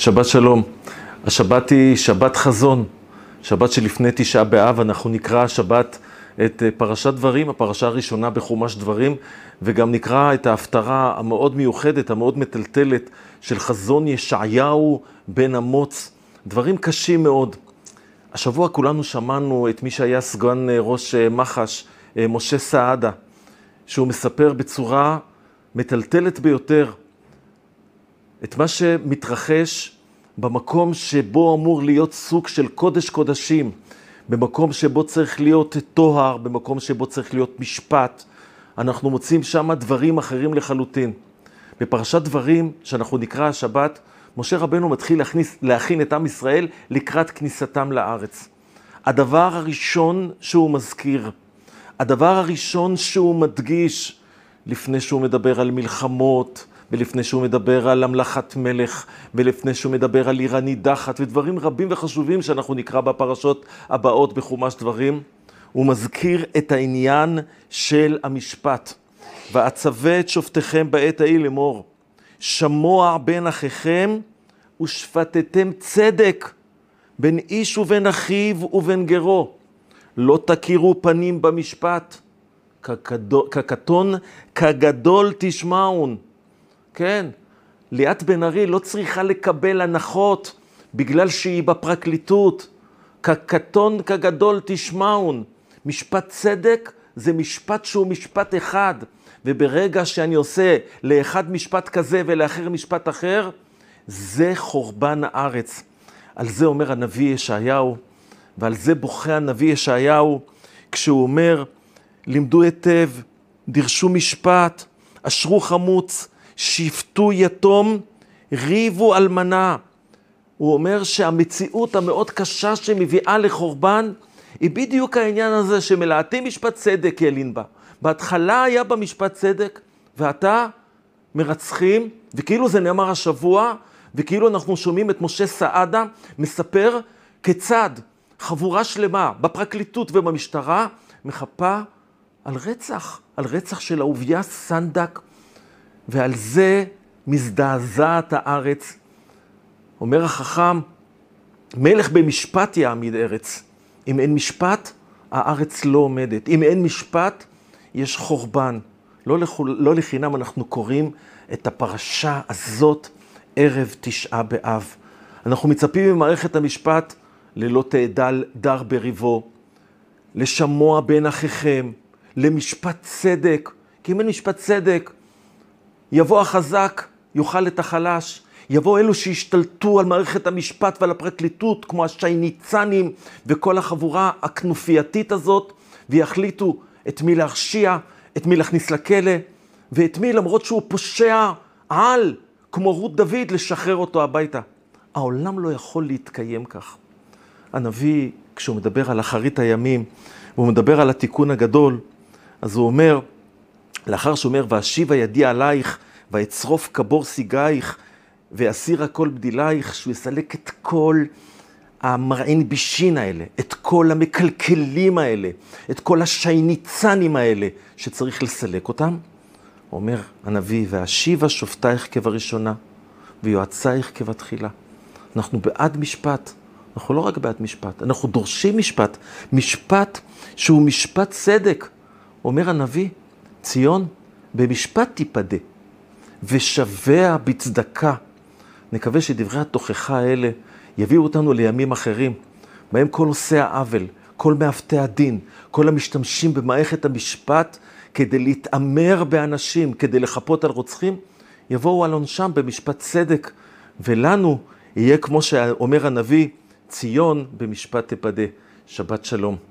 שבת שלום. השבת היא שבת חזון, שבת שלפני תשעה באב, אנחנו נקרא השבת את פרשת דברים, הפרשה הראשונה בחומש דברים, וגם נקרא את ההפטרה המאוד מיוחדת, המאוד מטלטלת, של חזון ישעיהו בן אמוץ. דברים קשים מאוד. השבוע כולנו שמענו את מי שהיה סגן ראש מח"ש, משה סעדה, שהוא מספר בצורה מטלטלת ביותר את מה שמתרחש במקום שבו אמור להיות סוג של קודש קודשים, במקום שבו צריך להיות טוהר, במקום שבו צריך להיות משפט. אנחנו מוצאים שם דברים אחרים לחלוטין. בפרשת דברים, שאנחנו נקרא השבת, משה רבנו מתחיל להכניס, להכין את עם ישראל לקראת כניסתם לארץ. הדבר הראשון שהוא מזכיר, הדבר הראשון שהוא מדגיש, לפני שהוא מדבר על מלחמות, ולפני שהוא מדבר על המלכת מלך, ולפני שהוא מדבר על עיר הנידחת, ודברים רבים וחשובים שאנחנו נקרא בפרשות הבאות בחומש דברים, הוא מזכיר את העניין של המשפט. ואצווה את שופטיכם בעת ההיא לאמור, שמוע בין אחיכם ושפטתם צדק בין איש ובין אחיו ובין גרו. לא תכירו פנים במשפט, כקטון כגדול תשמעון. כן, ליאת בן ארי לא צריכה לקבל הנחות בגלל שהיא בפרקליטות. כקטון כגדול תשמעון. משפט צדק זה משפט שהוא משפט אחד, וברגע שאני עושה לאחד משפט כזה ולאחר משפט אחר, זה חורבן הארץ. על זה אומר הנביא ישעיהו, ועל זה בוכה הנביא ישעיהו, כשהוא אומר, לימדו היטב, דרשו משפט, אשרו חמוץ, שפטו יתום, ריבו אלמנה. הוא אומר שהמציאות המאוד קשה שמביאה לחורבן, היא בדיוק העניין הזה שמלאטים משפט צדק ילין בה. בהתחלה היה בה משפט צדק, ועתה מרצחים, וכאילו זה נאמר השבוע, וכאילו אנחנו שומעים את משה סעדה מספר כיצד חבורה שלמה בפרקליטות ובמשטרה מחפה על רצח, על רצח של אהוביה סנדק, ועל זה מזדעזעת הארץ. אומר החכם, מלך במשפט יעמיד ארץ. אם אין משפט, הארץ לא עומדת. אם אין משפט, יש חורבן. לא, לחול, לא לחינם אנחנו קוראים את הפרשה הזאת ערב תשעה באב. אנחנו מצפים ממערכת המשפט ללא תעדל דר בריבו, לשמוע בין אחיכם, למשפט צדק, כי אם אין משפט צדק, יבוא החזק, יאכל את החלש, יבוא אלו שהשתלטו על מערכת המשפט ועל הפרקליטות, כמו השייניצנים וכל החבורה הכנופייתית הזאת, ויחליטו את מי להרשיע, את מי להכניס לכלא, ואת מי, למרות שהוא פושע על, כמו רות דוד, לשחרר אותו הביתה. העולם לא יכול להתקיים כך. הנביא, כשהוא מדבר על אחרית הימים, והוא מדבר על התיקון הגדול, אז הוא אומר, לאחר שאומר, ואשיבה ידי עלייך, ואצרוף כבור סיגייך, ואסיר הכל בדילייך, שהוא יסלק את כל המרעין בישין האלה, את כל המקלקלים האלה, את כל השייניצנים האלה, שצריך לסלק אותם. אומר הנביא, ואשיבה שופטייך כבראשונה, ויועצייך כבתחילה. אנחנו בעד משפט, אנחנו לא רק בעד משפט, אנחנו דורשים משפט, משפט שהוא משפט צדק. אומר הנביא, ציון, במשפט תיפדה, ושבע בצדקה. נקווה שדברי התוכחה האלה יביאו אותנו לימים אחרים, בהם כל עושה העוול, כל מעוותי הדין, כל המשתמשים במערכת המשפט כדי להתעמר באנשים, כדי לחפות על רוצחים, יבואו על עונשם במשפט צדק, ולנו יהיה כמו שאומר הנביא, ציון במשפט תפדה. שבת שלום.